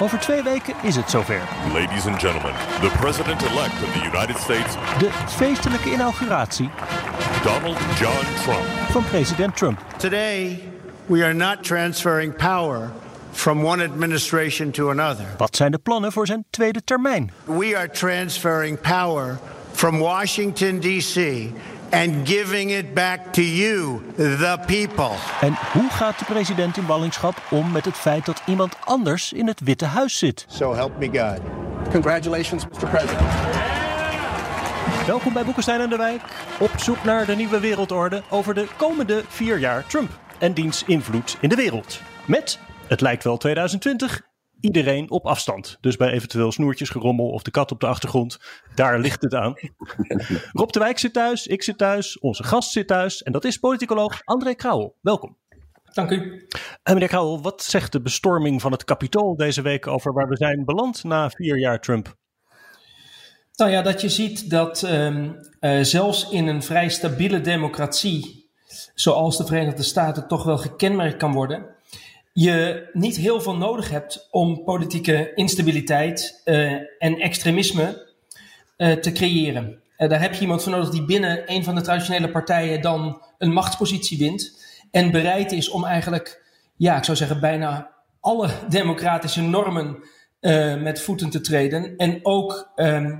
Over twee weken is het zover. Ladies and gentlemen, the president-elect of the United States, De feestelijke inauguratie Donald John Trump. van president Trump. Today, we are not transferring power from one administration to another. Wat zijn de plannen voor zijn tweede termijn? We are transferring power from Washington, D.C. and giving it back to you, the people. En hoe gaat de president in ballingschap om met het feit dat iemand anders in het Witte Huis zit? So help me God. Congratulations, Mr. President. Welkom bij Boekenstein en de Wijk. Op zoek naar de nieuwe wereldorde over de komende vier jaar Trump en diens invloed in de wereld. Met, het lijkt wel 2020, iedereen op afstand. Dus bij eventueel snoertjesgerommel of de kat op de achtergrond, daar ligt het aan. Rob de Wijk zit thuis, ik zit thuis, onze gast zit thuis. En dat is politicoloog André Krauwel. Welkom. Dank u. En meneer Krauwel, wat zegt de bestorming van het Capitool deze week over waar we zijn beland na vier jaar Trump? Nou ja, dat je ziet dat ehm, eh, zelfs in een vrij stabiele democratie, zoals de Verenigde Staten toch wel gekenmerkt kan worden, je niet heel veel nodig hebt om politieke instabiliteit eh, en extremisme eh, te creëren. Eh, daar heb je iemand voor nodig die binnen een van de traditionele partijen dan een machtspositie wint en bereid is om eigenlijk, ja, ik zou zeggen, bijna alle democratische normen met voeten te treden en ook ehm,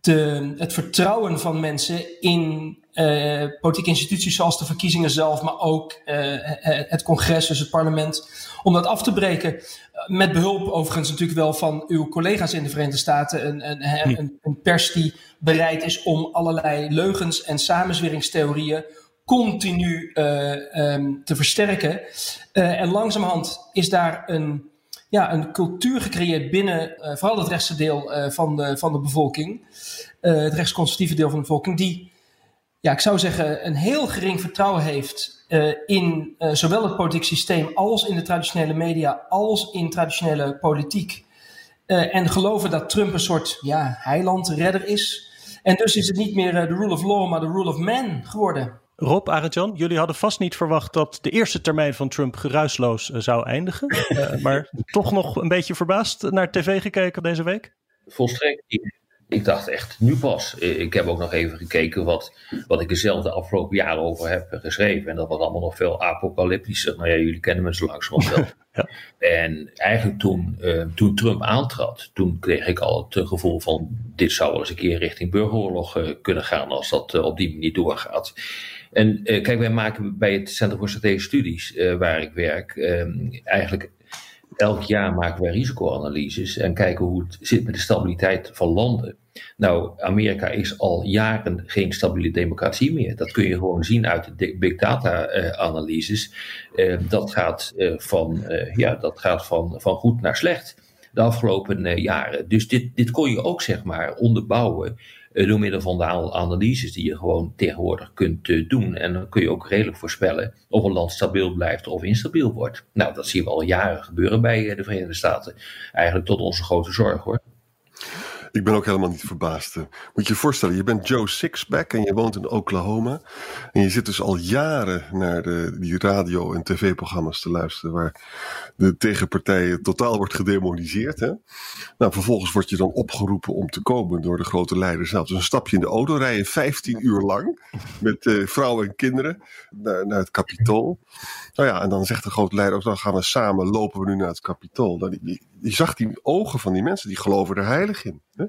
de, het vertrouwen van mensen in eh, politieke instituties zoals de verkiezingen zelf, maar ook eh, het congres, dus het parlement, om dat af te breken. Met behulp overigens natuurlijk wel van uw collega's in de Verenigde Staten, een, een, een, een pers die bereid is om allerlei leugens en samenzweringstheorieën continu eh, ehm, te versterken. En langzamerhand is daar een, ja, een cultuur gecreëerd binnen eh, vooral het rechtse deel eh, van, de, van de bevolking, eh, het rechtsconservatieve deel van de bevolking, die, ja, ik zou zeggen, een heel gering vertrouwen heeft in zowel het politiek systeem als in de traditionele media, als in traditionele politiek. En geloven dat Trump een soort ja, heilandredder is. En dus is het niet meer de rule of law, maar de rule of man geworden. Rob, Arend-Jan, jullie hadden vast niet verwacht dat de eerste termijn van Trump geruisloos eh, zou eindigen. Eh, maar toch nog een beetje verbaasd naar tv gekeken deze week? Volstrekt niet. Ik dacht echt, nu pas. Eh, Ik heb ook nog even gekeken wat, wat ik er zelf de afgelopen jaren over heb geschreven. En dat was allemaal nog veel apocalyptischer. Nou ja, jullie kennen me zo langzamerhand wel. Ja. En eigenlijk toen, eh, toen Trump aantrad, toen kreeg ik al het gevoel van... dit zou wel eens een keer richting burgeroorlog eh, kunnen gaan als dat eh, op die manier doorgaat. En kijk, wij maken bij het Centrum voor Strategische Studies, waar ik werk, eigenlijk elk jaar maken wij risicoanalyses en kijken hoe het zit met de stabiliteit van landen. Nou, Amerika is al jaren geen stabiele democratie meer. Dat kun je gewoon zien uit de big data eh. Eh, dat gaat, eh, van, ja, dat gaat van, van goed naar slecht de afgelopen jaren. Dus dit, dit kon je ook zeg maar onderbouwen door middel van de analyses die je gewoon tegenwoordig kunt eh, doen. En dan kun je ook redelijk voorspellen of een land stabiel blijft of instabiel wordt. Nou, dat zien we al jaren gebeuren bij eh, de Verenigde Staten. Eigenlijk tot onze grote zorg hoor. Ik ben ook helemaal niet verbaasd. eh. Moet je je voorstellen, je bent Joe Sixpack en je woont in Oklahoma. En je zit dus al jaren naar de, die radio- en tv-programma's te luisteren... waar de tegenpartijen totaal wordt gedemoniseerd. Hè? Nou, vervolgens word je dan opgeroepen om te komen door de grote leider zelf. Dus dan stap je in de auto, rij je 15 uur lang... met eh, vrouwen en kinderen naar, naar het Capitool. Nou ja, en dan zegt de grote leider ook... dan gaan we samen, lopen we nu naar het Capitool. Nou, die, je zag die ogen van die mensen, die geloven er heilig in. Hè?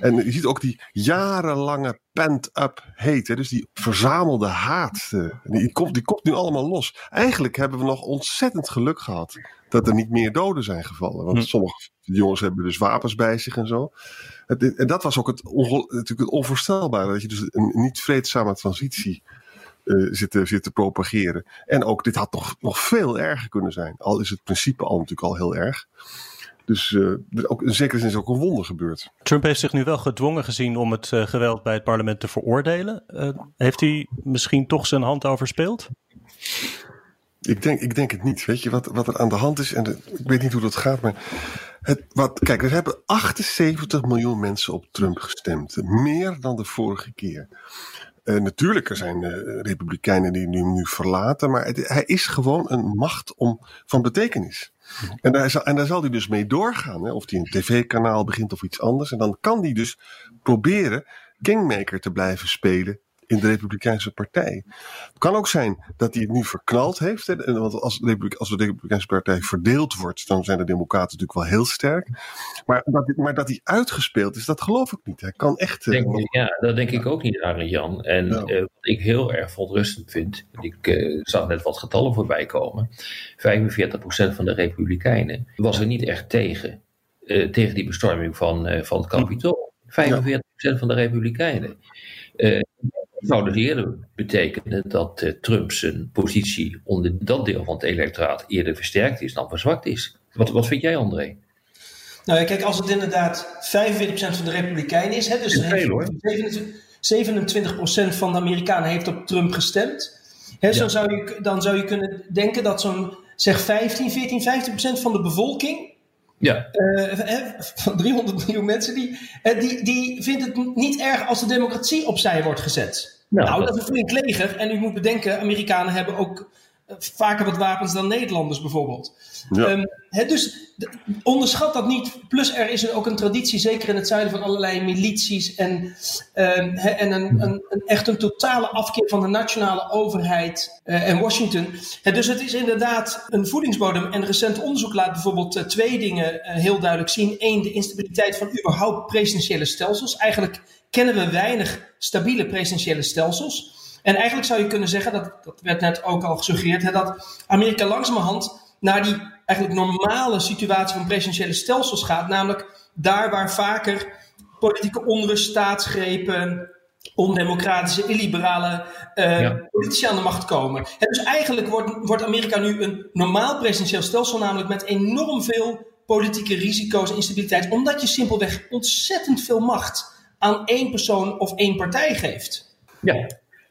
En je ziet ook die jarenlange pent-up hate. Hè? Dus die verzamelde haat. eh, Die komt, die komt nu allemaal los. Eigenlijk hebben we nog ontzettend geluk gehad dat er niet meer doden zijn gevallen. Want Hm. sommige jongens hebben dus wapens bij zich en zo. Het- En dat was ook het, natuurlijk het onvoorstelbare. Dat je dus een niet vreedzame transitie eh, zit, te, propageren. En ook dit had nog, nog veel erger kunnen zijn. Al is het principe al natuurlijk al heel erg. Dus uh, ook, in zekere zin is ook een wonder gebeurd. Trump heeft zich nu wel gedwongen gezien om het uh, geweld bij het parlement te veroordelen. Uh, heeft hij misschien toch zijn hand overspeeld? Ik denk, ik denk het niet. Weet je wat, wat er aan de hand is? En de, ik weet niet hoe dat gaat, maar. Het, wat, kijk, er hebben 78 miljoen mensen op Trump gestemd. Meer dan de vorige keer. Uh, natuurlijk, er zijn uh, republikeinen die nu, nu verlaten, maar het, hij is gewoon een macht om, van betekenis. En daar, zal, en daar zal hij dus mee doorgaan. Hè? Of hij een tv-kanaal begint of iets anders. En dan kan hij dus proberen kingmaker te blijven spelen in de Republikeinse Partij. Het kan ook zijn dat hij het nu verknald heeft. Hè? Want als, de als de Republikeinse Partij verdeeld wordt, dan zijn de Democraten natuurlijk wel heel sterk. Maar dat, maar dat hij uitgespeeld is, dat geloof ik niet. Hij kan echt. Denk, uh, ja, dat denk ik ook niet, Arjen Jan. En ja. uh, wat ik heel erg verontrustend vind, ik uh, zag net wat getallen voorbij komen. 45% van de Republikeinen was er niet echt tegen. tegen die bestorming van, van het Capitool. 45% ja. van de Republikeinen. Uh, zou dus eerder betekenen dat uh, Trump zijn positie onder dat deel van het electoraat eerder versterkt is dan verzwakt is. Wat, wat vind jij, André? Nou ja, kijk, als het inderdaad 45% van de Republikeinen is, hè, dus veel, hoor. 27, 27% van de Amerikanen heeft op Trump gestemd. Hè, ja. zou je, dan zou je kunnen denken dat zo'n zeg 15, 14, 15% van de bevolking ja. Uh, van 300 miljoen mensen, die, uh, die, die vindt het niet erg als de democratie opzij wordt gezet. Nou, nou dat, dat is een flink leger. En u moet bedenken, Amerikanen hebben ook vaker wat wapens dan Nederlanders bijvoorbeeld. Ja. Um, he, dus onderschat dat niet. Plus er is ook een traditie, zeker in het zuiden, van allerlei milities en, um, he, en een, een, een, echt een totale afkeer van de nationale overheid uh, en Washington. He, dus het is inderdaad een voedingsbodem. En recent onderzoek laat bijvoorbeeld uh, twee dingen uh, heel duidelijk zien. Eén, de instabiliteit van überhaupt presidentiële stelsels. Eigenlijk kennen we weinig stabiele presidentiële stelsels. En eigenlijk zou je kunnen zeggen, dat, dat werd net ook al gesuggereerd, hè, dat Amerika langzamerhand naar die eigenlijk normale situatie van presidentiële stelsels gaat. Namelijk daar waar vaker politieke onrust, staatsgrepen, ondemocratische, illiberale uh, ja. politici aan de macht komen. En dus eigenlijk wordt, wordt Amerika nu een normaal presidentieel stelsel, namelijk met enorm veel politieke risico's en instabiliteit, omdat je simpelweg ontzettend veel macht aan één persoon of één partij geeft. Ja.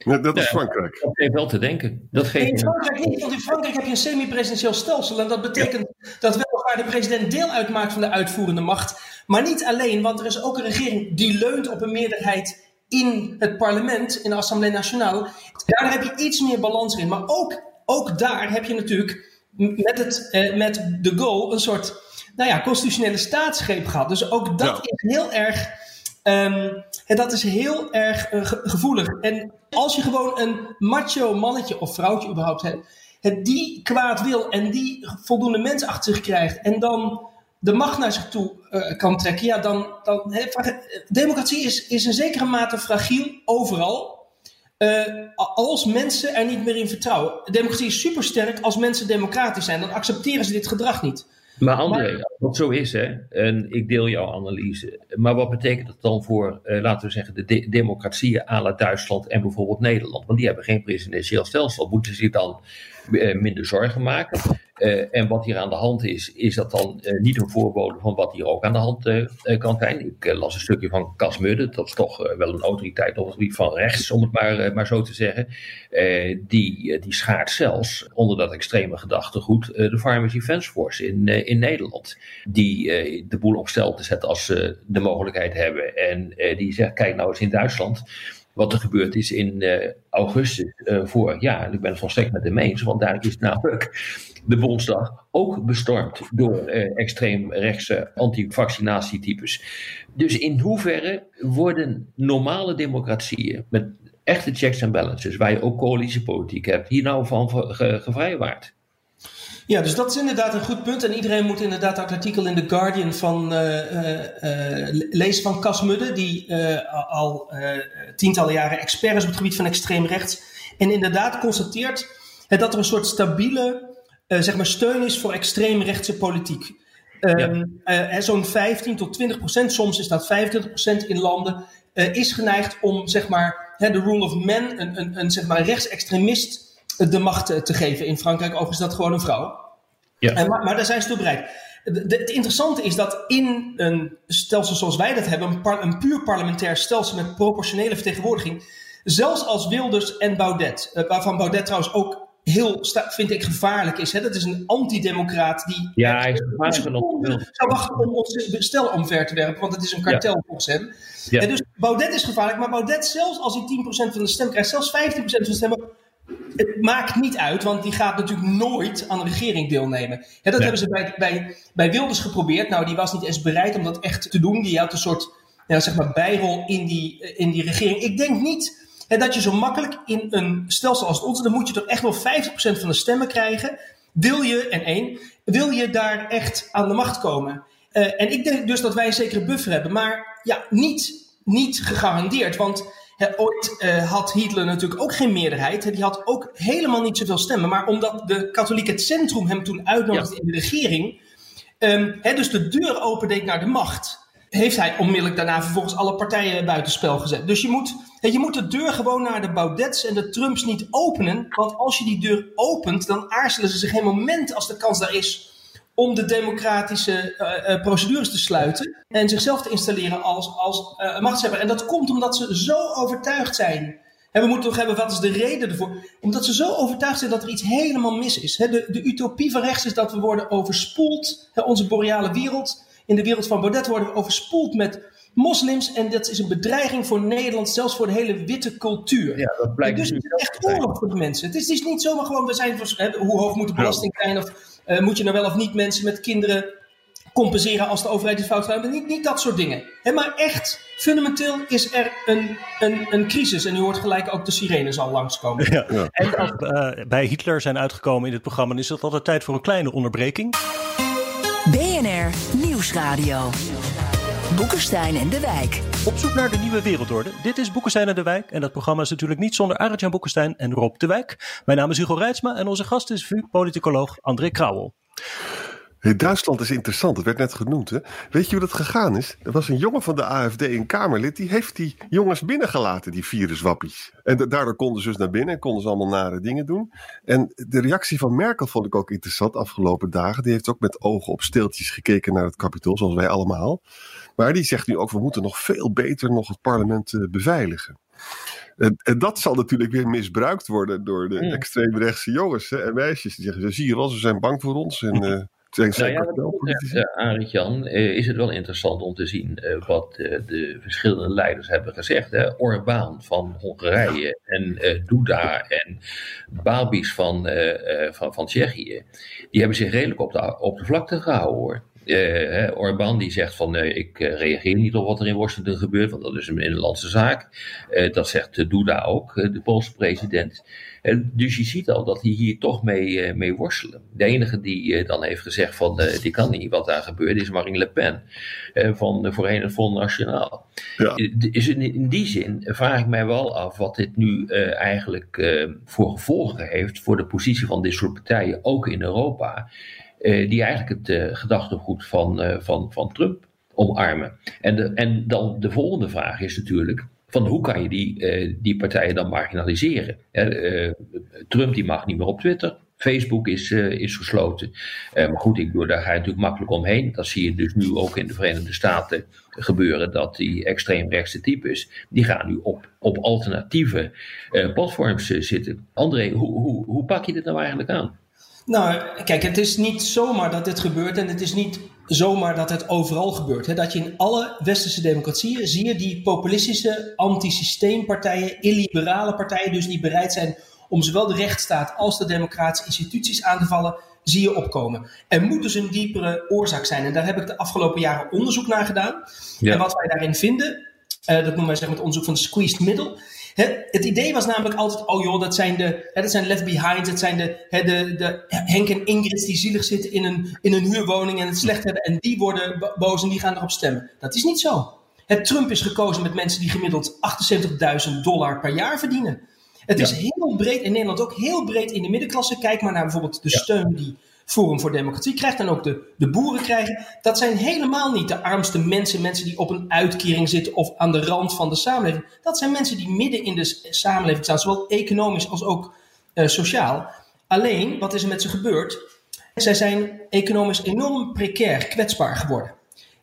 Ja, dat is ja, Frankrijk. Dat geeft wel te denken. Dat geeft in Frankrijk niet, want in Frankrijk heb je een semi-presidentieel stelsel. En dat betekent ja. dat weliswaar de president deel uitmaakt van de uitvoerende macht. Maar niet alleen, want er is ook een regering die leunt op een meerderheid in het parlement, in de Assemblée Nationale. Daar heb je iets meer balans in. Maar ook, ook daar heb je natuurlijk met, het, eh, met de Gaulle een soort nou ja, constitutionele staatsgreep gehad. Dus ook dat ja. is heel erg Um, en dat is heel erg ge gevoelig. En als je gewoon een macho mannetje of vrouwtje überhaupt hebt, het die kwaad wil en die voldoende mensen achter zich krijgt en dan de macht naar zich toe uh, kan trekken, ja, dan. dan democratie is, is in zekere mate fragiel overal. Uh, als mensen er niet meer in vertrouwen. Democratie is supersterk als mensen democratisch zijn. Dan accepteren ze dit gedrag niet. Maar André, dat zo is, hè, en ik deel jouw analyse, maar wat betekent dat dan voor, uh, laten we zeggen, de de democratieën à la Duitsland en bijvoorbeeld Nederland? Want die hebben geen presidentieel stelsel. Moeten ze zich dan minder zorgen maken? Uh, en wat hier aan de hand is, is dat dan niet een voorbode van wat hier ook aan de hand kan zijn? Ik las een stukje van Cas Mudde, dat is toch wel een autoriteit op het gebied van rechts, om het maar, maar zo te zeggen. die, die schaart zelfs onder dat extreme gedachtegoed de Farmers Defence Force in, in Nederland. Die de boel op stel te als ze de mogelijkheid hebben. En die zegt, kijk nou eens in Duitsland wat er gebeurd is in uh, augustus uh, vorig jaar. Ik ben het volstrekt met hem eens, want daar is namelijk de Bondsdag ook bestormd door uh, extreemrechtse anti-vaccinatietypes. Dus in hoeverre worden normale democratieën met echte checks en balances, waar je ook coalitiepolitiek hebt, hier nou van ge gevrijwaard? Ja, dus dat is inderdaad een goed punt. En iedereen moet inderdaad het artikel in The Guardian van uh, uh, lezen van Cas Mudde, die uh, al tientallen jaren expert is op het gebied van extreem rechts. En inderdaad constateert dat er een soort stabiele zeg maar steun is voor extreemrechtse politiek. Um, ja. Zo'n 15 tot 20 procent, soms is dat 25 procent in landen, is geneigd om zeg maar de rule of man, een, een, een zeg maar rechtsextremist de macht te geven. In Frankrijk overigens is dat gewoon een vrouw. Ja. En, maar, maar daar zijn ze toe bereid. het interessante is dat in een stelsel zoals wij dat hebben, een, een puur parlementair stelsel met proportionele vertegenwoordiging, zelfs als Wilders en Baudet, uh, waarvan Baudet trouwens ook heel, vind ik, gevaarlijk is. Hè? Dat is een antidemocraat die ja, hij is gevaarlijk zou wachten om ons stel omver te werpen, want het is een kartel ja. volgens hem. Ja. En dus Baudet is gevaarlijk, maar Baudet zelfs als hij 10% van de stem krijgt, zelfs 15% van de stemmen, het maakt niet uit, want die gaat natuurlijk nooit aan de regering deelnemen. Ja, dat hebben ze bij, bij, bij Wilders geprobeerd. Nou, die was niet eens bereid om dat echt te doen. Die had een soort ja, zeg maar bijrol in die, in die regering. Ik denk niet en dat je zo makkelijk in een stelsel als het onze, dan moet je toch echt wel 50% van de stemmen krijgen. Wil je, en één, wil je daar echt aan de macht komen? Uh, en ik denk dus dat wij een zekere buffer hebben, maar ja, niet, niet gegarandeerd. Want ooit uh, had Hitler natuurlijk ook geen meerderheid. He, die had ook helemaal niet zoveel stemmen. Maar omdat de katholiek het centrum hem toen uitnodigde ja. in de regering, um, he, dus de deur opendeed naar de macht heeft hij onmiddellijk daarna vervolgens alle partijen buitenspel gezet. Dus je moet, je moet de deur gewoon naar de Baudets en de Trumps niet openen. Want als je die deur opent, dan aarzelen ze zich geen moment als de kans daar is om de democratische uh, uh, procedures te sluiten en zichzelf te installeren als, als uh, machtshebber. En dat komt omdat ze zo overtuigd zijn. En we moeten toch hebben, wat is de reden ervoor? Omdat ze zo overtuigd zijn dat er iets helemaal mis is. de, de utopie van rechts is dat we worden overspoeld, onze boreale wereld in de wereld van Baudet worden we overspoeld met moslims. En dat is een bedreiging voor Nederland, zelfs voor de hele witte cultuur. Ja, dat blijkt dus het is echt oorlog voor de mensen. Het is, het is niet zomaar gewoon, we zijn, hoe hoog moet de belasting zijn? Of uh, moet je nou wel of niet mensen met kinderen compenseren als de overheid iets fout gaat? Niet, niet dat soort dingen. He, maar echt, fundamenteel is er een, een, een crisis. En u hoort gelijk ook de sirenes al langskomen. Ja. ja. En als uh, bij Hitler zijn uitgekomen in het programma, is het altijd tijd voor een kleine onderbreking. BNR Nieuwsradio. Boekenstein en de Wijk. Op zoek naar de nieuwe wereldorde. Dit is Boekenstein en de Wijk. En dat programma is natuurlijk niet zonder Arjan Boekenstein en Rob de Wijk. Mijn naam is Hugo Reitsma en onze gast is VU-politicoloog André Krauwel. Duitsland is interessant, het werd net genoemd. Hè? Weet je hoe dat gegaan is? Er was een jongen van de AFD, een Kamerlid, die heeft die jongens binnengelaten, die viruswappies. En daardoor konden ze dus naar binnen en konden ze allemaal nare dingen doen. En de reactie van Merkel vond ik ook interessant afgelopen dagen. Die heeft ook met ogen op steeltjes gekeken naar het kapitool, zoals wij allemaal. Maar die zegt nu ook, we moeten nog veel beter nog het parlement uh, beveiligen. En, en, dat zal natuurlijk weer misbruikt worden door de extreemrechtse jongens hè, en meisjes. Die zeggen, zie je wel, ze zijn bang voor ons. En, uh, nou ja, Jan, uh, is het wel interessant om te zien wat de verschillende leiders hebben gezegd. Hè? Orbán van Hongarije en Duda en Babis van, van, van Tsjechië, die hebben zich redelijk op de, op de vlakte gehouden hoor. Uh, Orbán die zegt van uh, ik uh, reageer niet op wat er in Washington gebeurt, want dat is een binnenlandse zaak. dat zegt Duda ook, de Poolse president. dus je ziet al dat die hier toch mee, mee worstelen. De enige die dan heeft gezegd van die kan niet wat daar gebeurt is Marine Le Pen van voorheen het Front Nationaal. Ja. is in, in, die zin vraag ik mij wel af wat dit nu eigenlijk voor gevolgen heeft voor de positie van dit soort partijen, ook in Europa. Uh, die eigenlijk het uh, gedachtegoed van, uh, van, van Trump omarmen. En, de, en dan de volgende vraag is natuurlijk. Van hoe kan je die, die partijen dan marginaliseren? Trump die mag niet meer op Twitter. Facebook is, is gesloten. maar goed, ik bedoel, daar ga je natuurlijk makkelijk omheen. Dat zie je dus nu ook in de Verenigde Staten gebeuren. Dat die extreemrechtse types, die gaan nu op, op alternatieve platforms zitten. André, hoe, hoe, hoe pak je dit nou eigenlijk aan? Nou, kijk, het is niet zomaar dat dit gebeurt en het is niet zomaar dat het overal gebeurt. Dat je in alle westerse democratieën zie je die populistische antisysteempartijen, illiberale partijen, dus die bereid zijn om zowel de rechtsstaat als de democratische instituties aan te vallen, zie je opkomen. Er moet dus een diepere oorzaak zijn. En daar heb ik de afgelopen jaren onderzoek naar gedaan. Ja. En wat wij daarin vinden, uh, dat noemen wij zeg maar, het onderzoek van de squeezed middle het idee was namelijk altijd, oh joh, dat zijn de, dat zijn left behind, dat zijn de, de, de Henk en Ingrid die zielig zitten in een, in een huurwoning en het slecht hebben en die worden boos en die gaan erop stemmen. Dat is niet zo. Het Trump is gekozen met mensen die gemiddeld 78.000 dollar per jaar verdienen. Het is heel breed in Nederland, ook heel breed in de middenklasse. Kijk maar naar bijvoorbeeld de steun die Forum voor Democratie krijgt en ook de, de boeren krijgen. Dat zijn helemaal niet de armste mensen, mensen die op een uitkering zitten of aan de rand van de samenleving. Dat zijn mensen die midden in de samenleving staan, zowel economisch als ook uh, sociaal. Alleen, wat is er met ze gebeurd? Zij zijn economisch enorm precair, kwetsbaar geworden.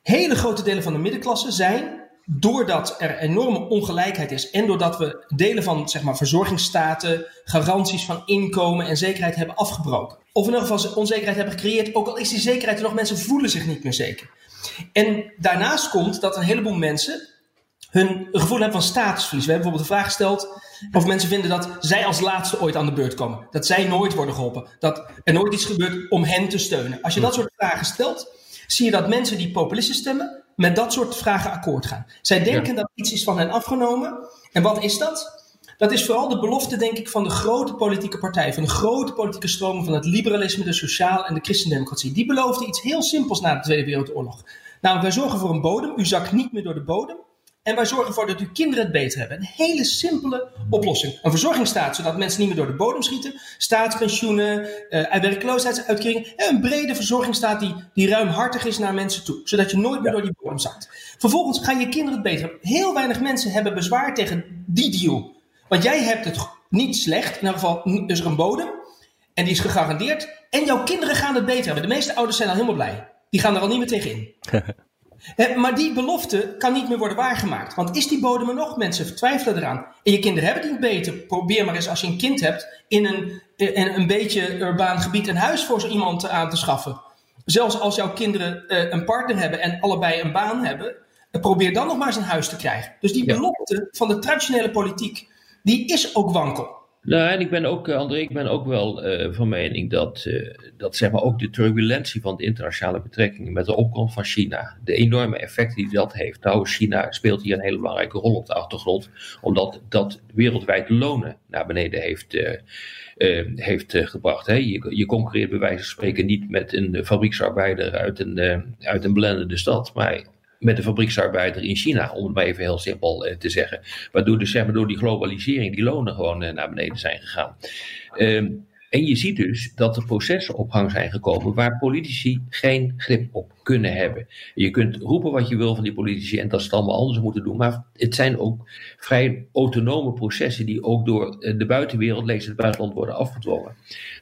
Hele grote delen van de middenklasse zijn, doordat er enorme ongelijkheid is en doordat we delen van zeg maar, verzorgingsstaten, garanties van inkomen en zekerheid hebben afgebroken. Of in ieder geval onzekerheid hebben gecreëerd, ook al is die zekerheid er nog, mensen voelen zich niet meer zeker. En daarnaast komt dat een heleboel mensen hun gevoel hebben van statusverlies. We hebben bijvoorbeeld de vraag gesteld of mensen vinden dat zij als laatste ooit aan de beurt komen. Dat zij nooit worden geholpen. Dat er nooit iets gebeurt om hen te steunen. Als je dat soort vragen stelt, zie je dat mensen die populisten stemmen met dat soort vragen akkoord gaan. Zij denken dat iets is van hen afgenomen. En wat is dat? Dat is vooral de belofte, denk ik, van de grote politieke partijen, van de grote politieke stromen van het liberalisme, de sociaal en de christendemocratie. Die beloofden iets heel simpels na de Tweede Wereldoorlog. Namelijk, wij zorgen voor een bodem. U zakt niet meer door de bodem. En wij zorgen ervoor dat uw kinderen het beter hebben. Een hele simpele oplossing. Een verzorgingsstaat, zodat mensen niet meer door de bodem schieten. Staatspensioenen, uh, werkloosheidsuitkeringen. En een brede verzorgingsstaat die, die ruimhartig is naar mensen toe. Zodat je nooit meer door die bodem zakt. Vervolgens gaan je kinderen het beter hebben. Heel weinig mensen hebben bezwaar tegen die deal. Want jij hebt het niet slecht. In ieder geval is er een bodem. En die is gegarandeerd. En jouw kinderen gaan het beter hebben. De meeste ouders zijn al helemaal blij. Die gaan er al niet meer tegen in. maar die belofte kan niet meer worden waargemaakt. Want is die bodem er nog? Mensen twijfelen eraan. En je kinderen hebben het niet beter. Probeer maar eens als je een kind hebt in een, in een beetje urbaan gebied een huis voor zo iemand aan te schaffen. Zelfs als jouw kinderen uh, een partner hebben en allebei een baan hebben, uh, probeer dan nog maar eens een huis te krijgen. Dus die belofte van de traditionele politiek, die is ook wankel. Nou, en ik ben ook, eh, André, ik ben ook wel uh, van mening dat, uh, dat zeg maar ook de turbulentie van de internationale betrekkingen met de opkomst van China, de enorme effecten die dat heeft. Nou, China speelt hier een hele belangrijke rol op de achtergrond, omdat dat wereldwijd lonen naar beneden heeft, heeft gebracht. Hè. Je, je concurreert bij wijze van spreken niet met een fabrieksarbeider uit een, uit een blendende stad, maar met de fabrieksarbeider in China, om het maar even heel simpel eh, te zeggen. Waardoor dus zeg maar, door die globalisering die lonen gewoon eh, naar beneden zijn gegaan. Ehm, en je ziet dus dat er processen op gang zijn gekomen waar politici geen grip op kunnen hebben. Je kunt roepen wat je wil van die politici en dat ze het allemaal anders moeten doen, maar het zijn ook vrij autonome processen die ook door eh, de buitenwereld, lees het buitenland, worden afgedwongen.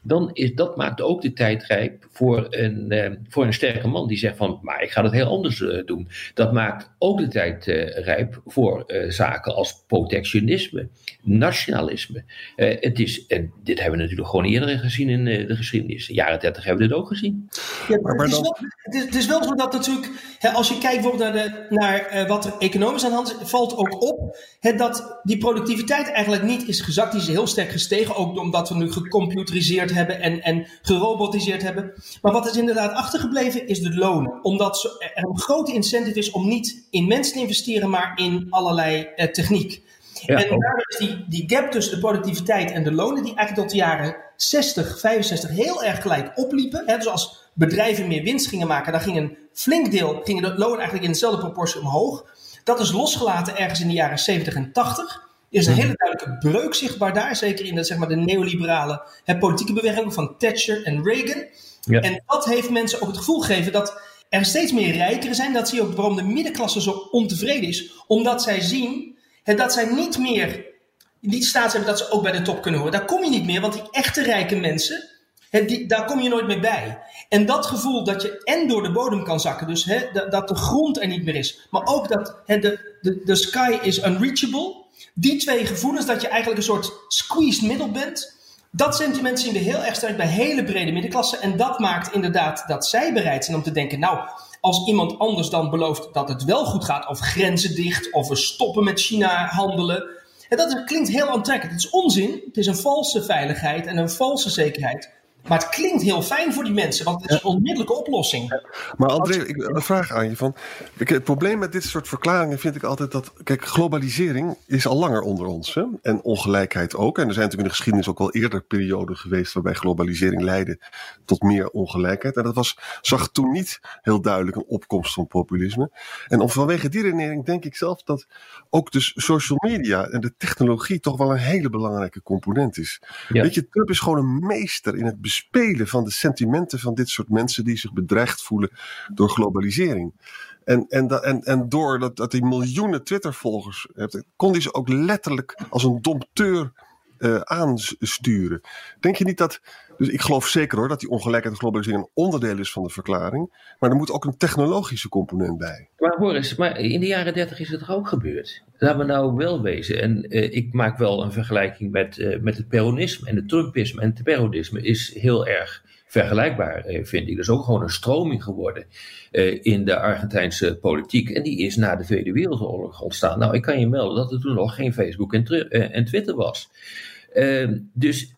Dan is dat maakt ook de tijd rijp voor een, eh, voor een sterke man die zegt van, maar ik ga het heel anders uh, doen. Dat maakt ook de tijd uh, rijp voor zaken als protectionisme, nationalisme. het is, en dit hebben we natuurlijk gewoon eerder gezien in de geschiedenis. In de jaren 30 hebben we dit ook gezien. Ja, maar, maar dan... het, is, het is wel zo dat natuurlijk, hè, als je kijkt bijvoorbeeld naar, de, naar uh, wat er economisch aan de hand is, valt ook op hè, dat die productiviteit eigenlijk niet is gezakt. Die is heel sterk gestegen, ook omdat we nu gecomputeriseerd hebben en, en gerobotiseerd hebben. Maar wat is inderdaad achtergebleven is de lonen. Omdat er een grote incentive is om niet in mensen te investeren, maar in allerlei uh, techniek. Ja, en daardoor is die, die gap tussen de productiviteit en de lonen, die eigenlijk tot de jaren 60, 65 heel erg gelijk opliepen. Hè, dus als bedrijven meer winst gingen maken, dan ging een flink deel, gingen de lonen eigenlijk in dezelfde proportie omhoog. Dat is losgelaten ergens in de jaren 70 en 80. Er is een hele duidelijke breuk zichtbaar daar, zeker in de, zeg maar, de neoliberale hè, politieke beweging van Thatcher en Reagan. Ja. En dat heeft mensen ook het gevoel gegeven dat er steeds meer rijkeren zijn. Dat zie je ook waarom de middenklasse zo ontevreden is, omdat zij zien hè, dat zij niet meer niet staat hebben dat ze ook bij de top kunnen horen. Daar kom je niet meer, want die echte rijke mensen, daar kom je nooit meer bij. En dat gevoel dat je en door de bodem kan zakken, dus dat de grond er niet meer is, maar ook dat de, de, de sky is unreachable. Die twee gevoelens, dat je eigenlijk een soort squeezed middle bent, dat sentiment zien we heel erg sterk bij hele brede middenklasse. En dat maakt inderdaad dat zij bereid zijn om te denken, nou, als iemand anders dan belooft dat het wel goed gaat, of grenzen dicht, of we stoppen met China handelen, en dat klinkt heel aantrekkelijk. Het is onzin. Het is een valse veiligheid en een valse zekerheid. Maar het klinkt heel fijn voor die mensen, want het is een onmiddellijke oplossing. Maar André, ik een vraag aan je. Van, het probleem met dit soort verklaringen vind ik altijd dat. Kijk, globalisering is al langer onder ons. Hè? En ongelijkheid ook. En er zijn natuurlijk in de geschiedenis ook wel eerder perioden geweest waarbij globalisering leidde tot meer ongelijkheid. En dat was, zag toen niet heel duidelijk een opkomst van populisme. En om, vanwege die redenering denk ik zelf dat ook dus social media en de technologie toch wel een hele belangrijke component is. Weet je, Trump is gewoon een meester in het bespelen van de sentimenten van dit soort mensen die zich bedreigd voelen door globalisering. En, en, en, en door dat, dat hij miljoenen Twitter-volgers heeft, kon hij ze ook letterlijk als een dompteur aansturen. Denk je niet dat dus ik geloof zeker hoor dat die ongelijkheid en globalisering een onderdeel is van de verklaring. Maar er moet ook een technologische component bij. Maar Boris, maar in de jaren dertig is het toch ook gebeurd? Laten we nou wel wezen. En uh, ik maak wel een vergelijking met, uh, met het peronisme en het Trumpisme. En het peronisme is heel erg vergelijkbaar, uh, vind ik. Is ook gewoon een stroming geworden in de Argentijnse politiek. En die is na de Tweede Wereldoorlog ontstaan. Nou, ik kan je melden dat er toen nog geen Facebook en, en Twitter was. Uh, dus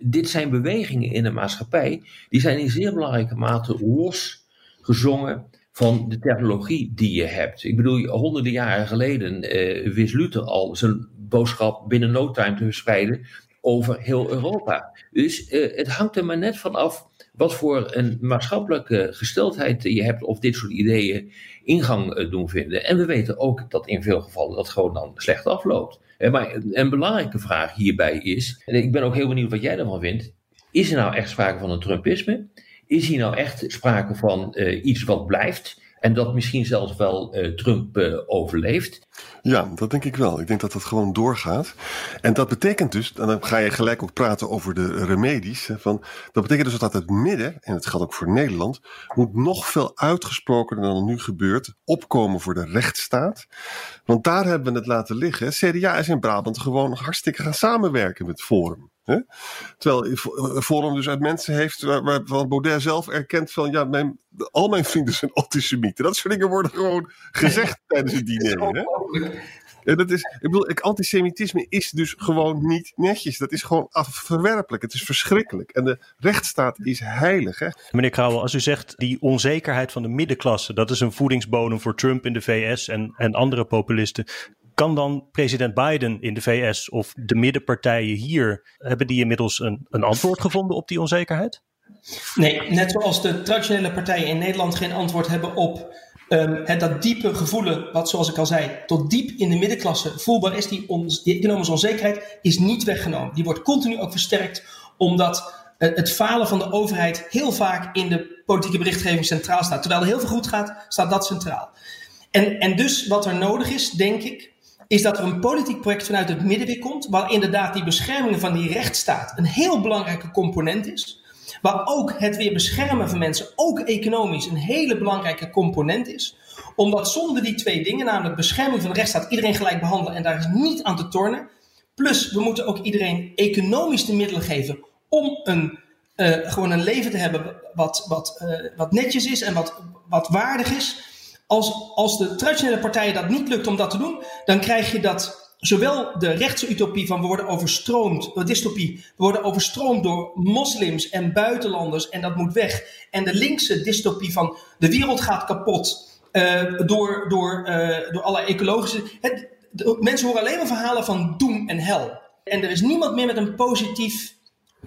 dit zijn bewegingen in de maatschappij, die zijn in zeer belangrijke mate losgezongen van de technologie die je hebt. Ik bedoel, honderden jaren geleden uh, wist Luther al zijn boodschap binnen no time te verspreiden over heel Europa. Dus het hangt er maar net van af wat voor een maatschappelijke gesteldheid je hebt of dit soort ideeën ingang doen vinden. En we weten ook dat in veel gevallen dat gewoon dan slecht afloopt. Maar een belangrijke vraag hierbij is, en ik ben ook heel benieuwd wat jij ervan vindt, is er nou echt sprake van een Trumpisme? Is hier nou echt sprake van iets wat blijft? En dat misschien zelfs wel uh, Trump uh, overleeft. Ja, dat denk ik wel. Ik denk dat dat gewoon doorgaat. En dat betekent dus, en dan ga je gelijk ook praten over de remedies. Van, dat betekent dus dat het midden, en het geldt ook voor Nederland, moet nog veel uitgesprokener dan nu gebeurt, opkomen voor de rechtsstaat. Want daar hebben we het laten liggen. CDA is in Brabant gewoon hartstikke gaan samenwerken met Forum. Hè? Terwijl Forum dus uit mensen heeft waarvan Baudet zelf erkent van ja, mijn, al mijn vrienden zijn antisemieten. Dat soort dingen worden gewoon gezegd tijdens het diner. Hè? En dat is, ik bedoel, antisemitisme is dus gewoon niet netjes. Dat is gewoon verwerpelijk. Het is verschrikkelijk. En de rechtsstaat is heilig. Hè? Meneer Krauwel, als u zegt die onzekerheid van de middenklasse, dat is een voedingsbodem voor Trump in de VS en, en andere populisten. Kan dan president Biden in de VS of de middenpartijen hier, hebben die inmiddels een, een antwoord gevonden op die onzekerheid? Nee, net zoals de traditionele partijen in Nederland geen antwoord hebben op um, het, dat diepe gevoelen, wat zoals ik al zei, tot diep in de middenklasse voelbaar is, die, economische onzekerheid, is niet weggenomen. Die wordt continu ook versterkt, omdat uh, het falen van de overheid heel vaak in de politieke berichtgeving centraal staat. Terwijl er heel veel goed gaat, staat dat centraal. En, en dus wat er nodig is, denk ik, is dat er een politiek project vanuit het midden weer komt, waar inderdaad die bescherming van die rechtsstaat een heel belangrijke component is. Waar ook het weer beschermen van mensen, ook economisch, een hele belangrijke component is. Omdat zonder die twee dingen, namelijk bescherming van de rechtsstaat, iedereen gelijk behandelen en daar is niet aan te tornen. Plus, we moeten ook iedereen economisch de middelen geven om een, uh, gewoon een leven te hebben wat, wat, uh, wat netjes is en wat, wat waardig is. Als, als de traditionele partijen dat niet lukt om dat te doen, dan krijg je dat zowel de rechtse utopie van we worden overstroomd, de dystopie, we worden overstroomd door moslims en buitenlanders en dat moet weg. En de linkse dystopie van de wereld gaat kapot uh, door, door, uh, door allerlei ecologische. Het, mensen horen alleen maar verhalen van doem en hel. En er is niemand meer met een positief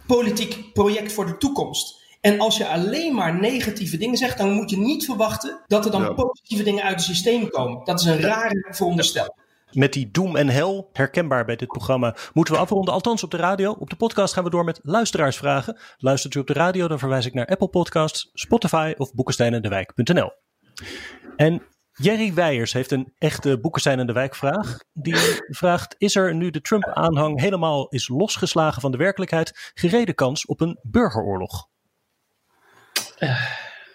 politiek project voor de toekomst. En als je alleen maar negatieve dingen zegt, dan moet je niet verwachten dat er dan ja. positieve dingen uit het systeem komen. Dat is een rare veronderstelling. Met die doem en hel, herkenbaar bij dit programma, moeten we afronden. Althans op de radio. Op de podcast gaan we door met luisteraarsvragen. Luistert u op de radio, dan verwijs ik naar Apple Podcasts, Spotify of boekensteinendewijk.nl. En Jerry Weijers heeft een echte Boekenstein en de Wijk vraag. Die vraagt, is er nu de Trump-aanhang helemaal is losgeslagen van de werkelijkheid, gereden kans op een burgeroorlog?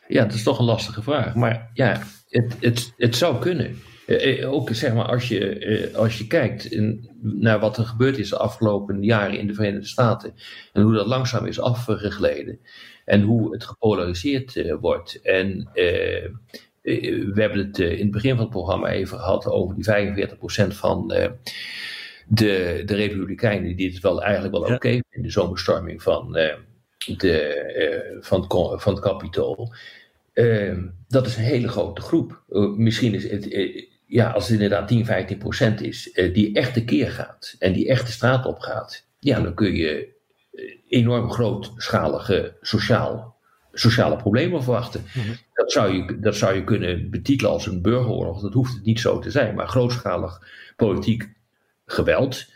Ja, dat is toch een lastige vraag. Maar ja, het, het, het zou kunnen. Eh, ook zeg maar, als je, eh, als je kijkt in, naar wat er gebeurd is de afgelopen jaren in de Verenigde Staten. En hoe dat langzaam is afgegleden. En hoe het gepolariseerd wordt. En we hebben het in het begin van het programma even gehad over die 45% van de, de Republikeinen die het wel eigenlijk wel oké okay in de zomerstorming van, de, van, het, van het kapitool. Uh, dat is een hele grote groep. Uh, misschien is het, uh, ja, als het inderdaad 10, 15 procent is, die echt de keer gaat en die echt de straat op gaat, ja, dan kun je enorm grootschalige sociaal, sociale problemen verwachten. Mm -hmm. dat, zou je, dat zou je kunnen betitelen als een burgeroorlog. Dat hoeft het niet zo te zijn, maar grootschalig politiek geweld.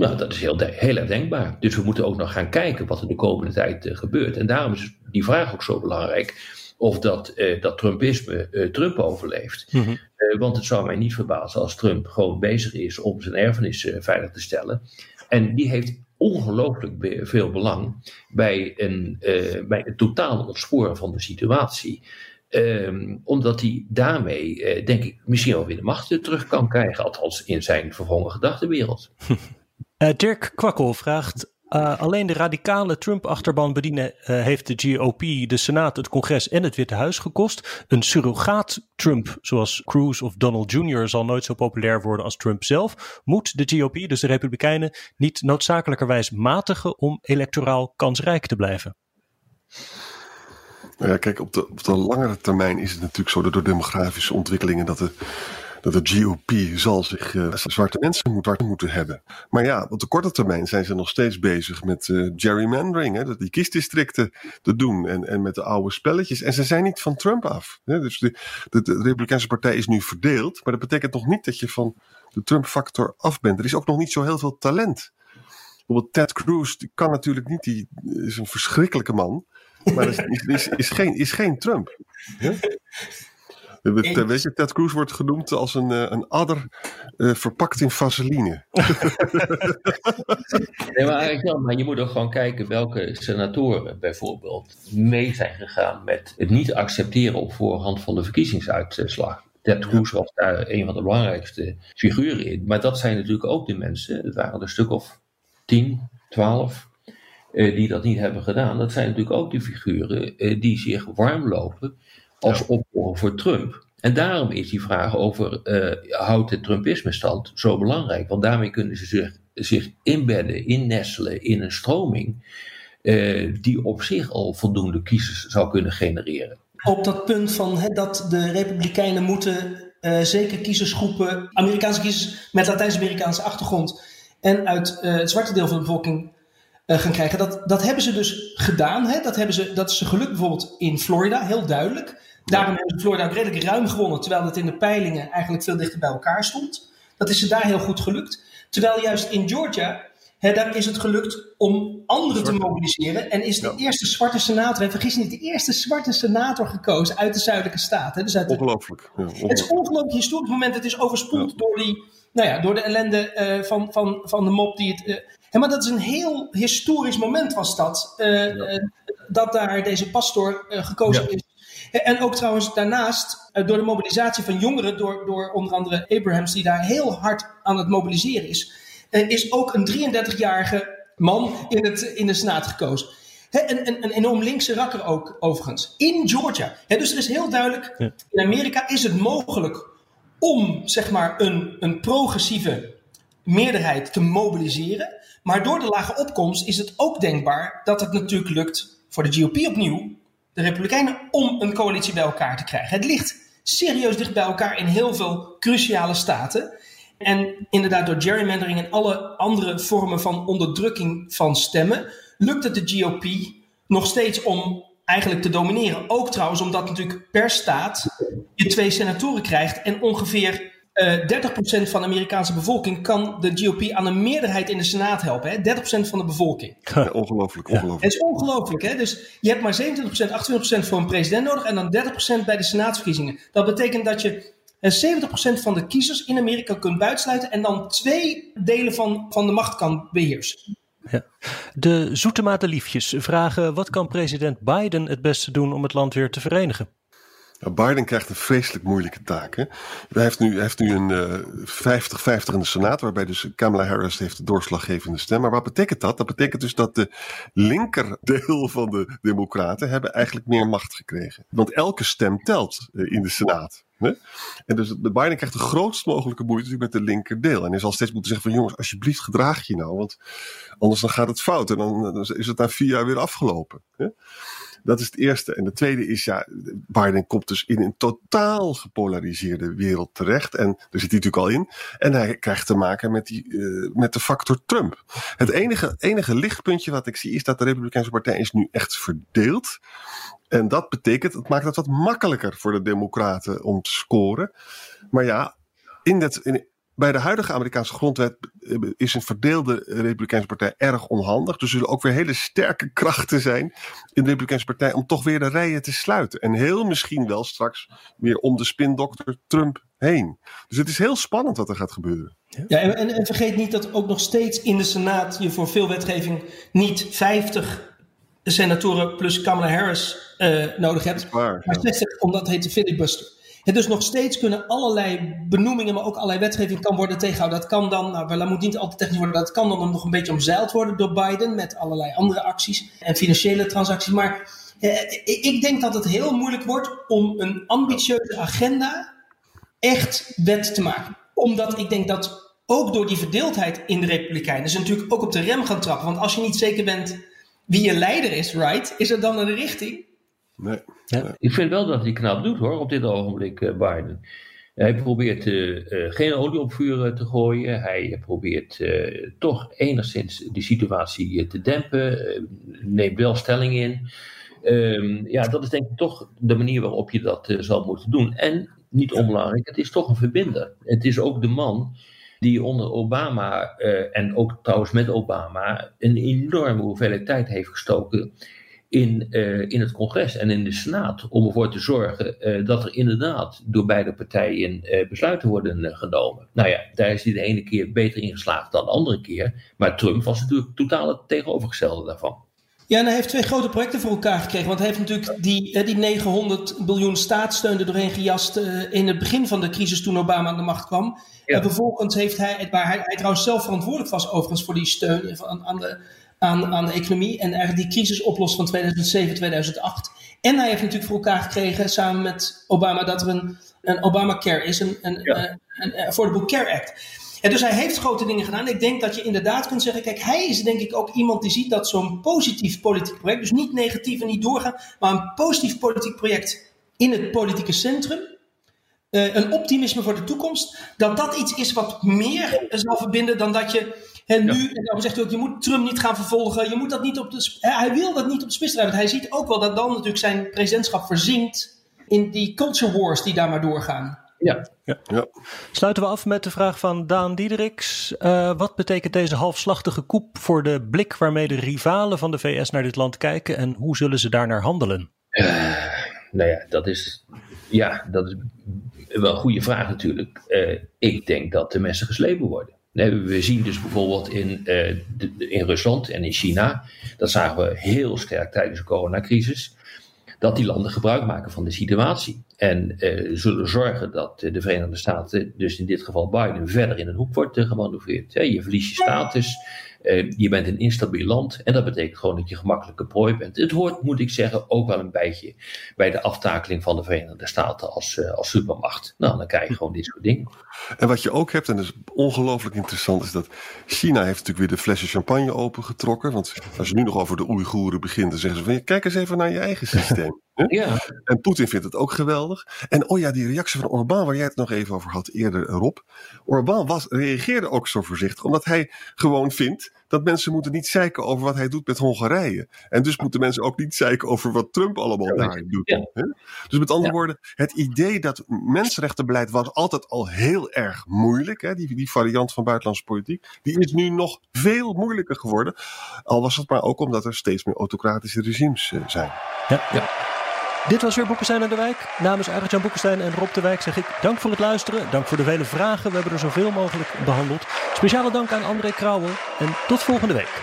Nou, dat is heel, heel erg denkbaar. Dus we moeten ook nog gaan kijken wat er de komende tijd uh, gebeurt. En daarom is die vraag ook zo belangrijk. Of dat, uh, dat Trumpisme uh, Trump overleeft. Mm -hmm. want het zou mij niet verbazen als Trump gewoon bezig is om zijn erfenis veilig te stellen. En die heeft ongelooflijk veel belang bij, een, bij het totaal ontsporen van de situatie. Um, omdat hij daarmee, uh, denk ik, misschien wel weer de macht terug kan krijgen. Althans in zijn verwrongen gedachtenwereld. Uh, Dirk Kwakkel vraagt uh, alleen de radicale Trump-achterban bedienen uh, heeft de GOP, de Senaat, het Congres en het Witte Huis gekost. Een surrogaat-Trump, zoals Cruz of Donald Jr., zal nooit zo populair worden als Trump zelf. Moet de GOP, dus de Republikeinen, niet noodzakelijkerwijs matigen om electoraal kansrijk te blijven? Nou ja, kijk, op de, op de langere termijn is het natuurlijk zo dat door demografische ontwikkelingen dat de dat de GOP zal zich uh, zwarte mensen moet, moeten hebben. Maar ja, op de korte termijn zijn ze nog steeds bezig met uh, gerrymandering, hè, die kiesdistricten te doen en, en met de oude spelletjes. En ze zijn niet van Trump af. Hè. Dus de, de, Republikeinse Partij is nu verdeeld, maar dat betekent nog niet dat je van de Trump-factor af bent. Er is ook nog niet zo heel veel talent. Bijvoorbeeld Ted Cruz, die kan natuurlijk niet, die is een verschrikkelijke man. Maar is, is, is, is, geen, is geen Trump. Ja? Weet je, Ted Cruz wordt genoemd als een, eh, een adder uh, verpakt in vaseline. nee, maar, eigenlijk maar je moet ook gewoon kijken welke senatoren bijvoorbeeld mee zijn gegaan met het niet accepteren op voorhand van de verkiezingsuitslag. Ted Cruz was daar een van de belangrijkste figuren in. Maar dat zijn natuurlijk ook de mensen, het waren er een stuk of 10, 12, uh, die dat niet hebben gedaan. Dat zijn natuurlijk ook de figuren die zich warm lopen als ja. opvolger voor Trump. En daarom is die vraag over uh, houdt het Trumpisme stand zo belangrijk. Want daarmee kunnen ze zich, zich inbedden, innestelen in een stroming uh, die op zich al voldoende kiezers zou kunnen genereren. Op dat punt van he, dat de Republikeinen moeten uh, zeker kiezersgroepen, Amerikaanse kiezers met Latijns-Amerikaanse achtergrond en uit het zwarte deel van de bevolking gaan krijgen. Dat, dat hebben ze dus gedaan. Hè? Dat, hebben ze, dat is ze gelukt bijvoorbeeld in Florida, heel duidelijk. Daarom hebben Florida ook redelijk ruim gewonnen, terwijl het in de peilingen eigenlijk veel dichter bij elkaar stond. Dat is ze daar heel goed gelukt. Terwijl juist in Georgia, hè, daar is het gelukt om anderen te mobiliseren. En is de eerste zwarte senator, en vergis niet, de eerste zwarte senator gekozen uit de zuidelijke staten. Dus uit ongelooflijk. Ja, Het is een ongelooflijk historisch moment. Het is overspoeld door, die, nou ja, door de ellende uh, van, van, van de mop die het... Uh, hè, maar dat is een heel historisch moment was dat. Uh, dat daar deze pastor gekozen is en ook trouwens daarnaast, eh, door de mobilisatie van jongeren, door, door onder andere Abrahams, die daar heel hard aan het mobiliseren is, eh, is ook een 33-jarige man in, het, in de Senaat gekozen. een, een, een, enorm linkse rakker ook, overigens. In Georgia. dus er is heel duidelijk, in Amerika is het mogelijk om, zeg maar, een, een progressieve meerderheid te mobiliseren. Maar door de lage opkomst is het ook denkbaar dat het natuurlijk lukt voor de GOP opnieuw de Republikeinen om een coalitie bij elkaar te krijgen. Het ligt serieus dicht bij elkaar in heel veel cruciale staten. En inderdaad, door gerrymandering en alle andere vormen van onderdrukking van stemmen, lukt het de GOP nog steeds om eigenlijk te domineren. Ook trouwens omdat natuurlijk per staat je twee senatoren krijgt en ongeveer uh, eh, 30% van de Amerikaanse bevolking kan de GOP aan een meerderheid in de Senaat helpen. Hè? 30% van de bevolking. Ja, ongelooflijk, ongelooflijk. Het is ongelooflijk. Hè? Dus je hebt maar 27%, 28% voor een president nodig en dan 30% bij de Senaatsverkiezingen. Dat betekent dat je 70% van de kiezers in Amerika kunt buitsluiten en dan twee delen van, van de macht kan beheersen. Ja. De zoete liefjes vragen: wat kan president Biden het beste doen om het land weer te verenigen? Biden krijgt een vreselijk moeilijke taak. Hè? Hij heeft nu, heeft een 50-50 uh, in de Senaat, waarbij dus Kamala Harris heeft de doorslaggevende stem. Maar wat betekent dat? Dat betekent dus dat de linkerdeel van de Democraten hebben eigenlijk meer macht gekregen. Want elke stem telt uh, in de Senaat. Hè? En dus Biden krijgt de grootst mogelijke moeite met de linkerdeel. En hij zal steeds moeten zeggen van jongens, alsjeblieft gedraag je nou, want anders dan gaat het fout en dan, dan is het na vier jaar weer afgelopen. Hè? Dat is het eerste. En de tweede is, ja, Biden komt dus in een totaal gepolariseerde wereld terecht. En daar zit hij natuurlijk al in. En hij krijgt te maken met, die, uh, met de factor Trump. Het enige, enige lichtpuntje wat ik zie is dat de Republikeinse Partij is nu echt verdeeld. En dat betekent, het maakt het wat makkelijker voor de Democraten om te scoren. Maar ja, in dat, in, bij de huidige Amerikaanse grondwet eh, is een verdeelde Republikeinse partij erg onhandig. Er zullen ook weer hele sterke krachten zijn in de Republikeinse partij om toch weer de rijen te sluiten. En heel misschien wel straks weer om de spindokter Trump heen. Dus het is heel spannend wat er gaat gebeuren. Ja, en, en, en vergeet niet dat ook nog steeds in de Senaat je voor veel wetgeving niet 50 senatoren plus Kamala Harris uh, nodig hebt. Waar, maar ja. 60, omdat het heet de filibuster. En dus nog steeds kunnen allerlei benoemingen, maar ook allerlei wetgeving kan worden tegengehouden. Dat kan dan, nou, moet niet altijd technisch worden, dat kan dan nog een beetje omzeild worden door Biden met allerlei andere acties en financiële transacties. Maar eh, ik denk dat het heel moeilijk wordt om een ambitieuze agenda echt wet te maken. Omdat ik denk dat ook door die verdeeldheid in de Republikeinen ze natuurlijk ook op de rem gaan trappen. Want als je niet zeker bent wie je leider is, right, is er dan een richting? Nee. Ja. Ik vind wel dat hij knap doet hoor, op dit ogenblik, uh, Biden. Hij probeert uh, uh, geen olie op vuur te gooien. Hij probeert toch enigszins die situatie te dempen. neemt wel stelling in. Um, ja, dat is denk ik toch de manier waarop je dat zal moeten doen. En niet onbelangrijk, het is toch een verbinder. Het is ook de man die onder Obama, en ook trouwens met Obama, een enorme hoeveelheid tijd heeft gestoken in, uh, in het congres en in de Senaat om ervoor te zorgen uh, dat er inderdaad door beide partijen uh, besluiten worden genomen. Nou ja, daar is hij de ene keer beter in geslaagd dan de andere keer, maar Trump was natuurlijk totaal het tegenovergestelde daarvan. Ja, en hij heeft twee grote projecten voor elkaar gekregen. Want hij heeft natuurlijk die, die 900 biljoen staatssteun er doorheen gejast in het begin van de crisis toen Obama aan de macht kwam. Ja. En vervolgens heeft hij, waar hij, hij trouwens zelf verantwoordelijk was overigens voor die steun aan, aan de aan, aan de economie en eigenlijk die crisis oplost van 2007, 2008. En hij heeft natuurlijk voor elkaar gekregen samen met Obama dat er een, een Obamacare is, een, een, ja. een, een Affordable Care Act. En dus hij heeft grote dingen gedaan. Ik denk dat je inderdaad kunt zeggen, kijk, hij is denk ik ook iemand die ziet dat zo'n positief politiek project, dus niet negatief en niet doorgaan, maar een positief politiek project in het politieke centrum, uh, een optimisme voor de toekomst, dat dat iets is wat meer zal verbinden dan dat je en nu, ja. en dan zegt hij ook, je moet Trump niet gaan vervolgen. Je moet dat niet op de, hij wil dat niet op de spits drijven. Want hij ziet ook wel dat dan natuurlijk zijn presidentschap verzinkt in die culture wars die daar maar doorgaan. Ja. ja. ja. Sluiten we af met de vraag van Daan Diederiks. Uh, wat betekent deze halfslachtige koep voor de blik waarmee de rivalen van de VS naar dit land kijken en hoe zullen ze daarnaar handelen? Uh, nou ja, dat is, ja, dat is wel een goede vraag natuurlijk. Uh, ik denk dat de mensen geslepen worden. We zien dus bijvoorbeeld in, de, in Rusland en in China, dat zagen we heel sterk tijdens de coronacrisis, dat die landen gebruik maken van de situatie. En uh, zullen zorgen dat de Verenigde Staten, dus in dit geval Biden, verder in een hoek wordt uh, gemanoeuvreerd. Je verliest je status, uh, je bent een instabiel land en dat betekent gewoon dat je gemakkelijke prooi bent. Het hoort, moet ik zeggen, ook wel een beetje bij de aftakeling van de Verenigde Staten als, als supermacht. Nou, dan krijg je gewoon dit soort dingen. En wat je ook hebt, en dat is ongelooflijk interessant, is dat China heeft natuurlijk weer de flessen champagne opengetrokken. Want als je nu nog over de Oeigoeren begint, dan zeggen ze van kijk eens even naar je eigen systeem. Ja. En Poetin vindt het ook geweldig. En oh ja, die reactie van Orbán, waar jij het nog even over had eerder, Rob. Orbán was, reageerde ook zo voorzichtig, omdat hij gewoon vindt dat mensen moeten niet zeiken over wat hij doet met Hongarije. En dus moeten mensen ook niet zeiken over wat Trump allemaal Ja, daar doet. ja. hè? Dus met andere Ja. woorden, het idee dat mensenrechtenbeleid was altijd al heel erg moeilijk. Hè? Die, die variant van buitenlandse politiek. Die is nu nog veel moeilijker geworden. Al was het maar ook omdat er steeds meer autocratische regimes eh, zijn. Dit was weer Boekenstein en de Wijk. Namens Arjan Boekenstein en Rob de Wijk zeg ik dank voor het luisteren. Dank voor de vele vragen. We hebben er zoveel mogelijk behandeld. Speciale dank aan André Krauwel. En tot volgende week.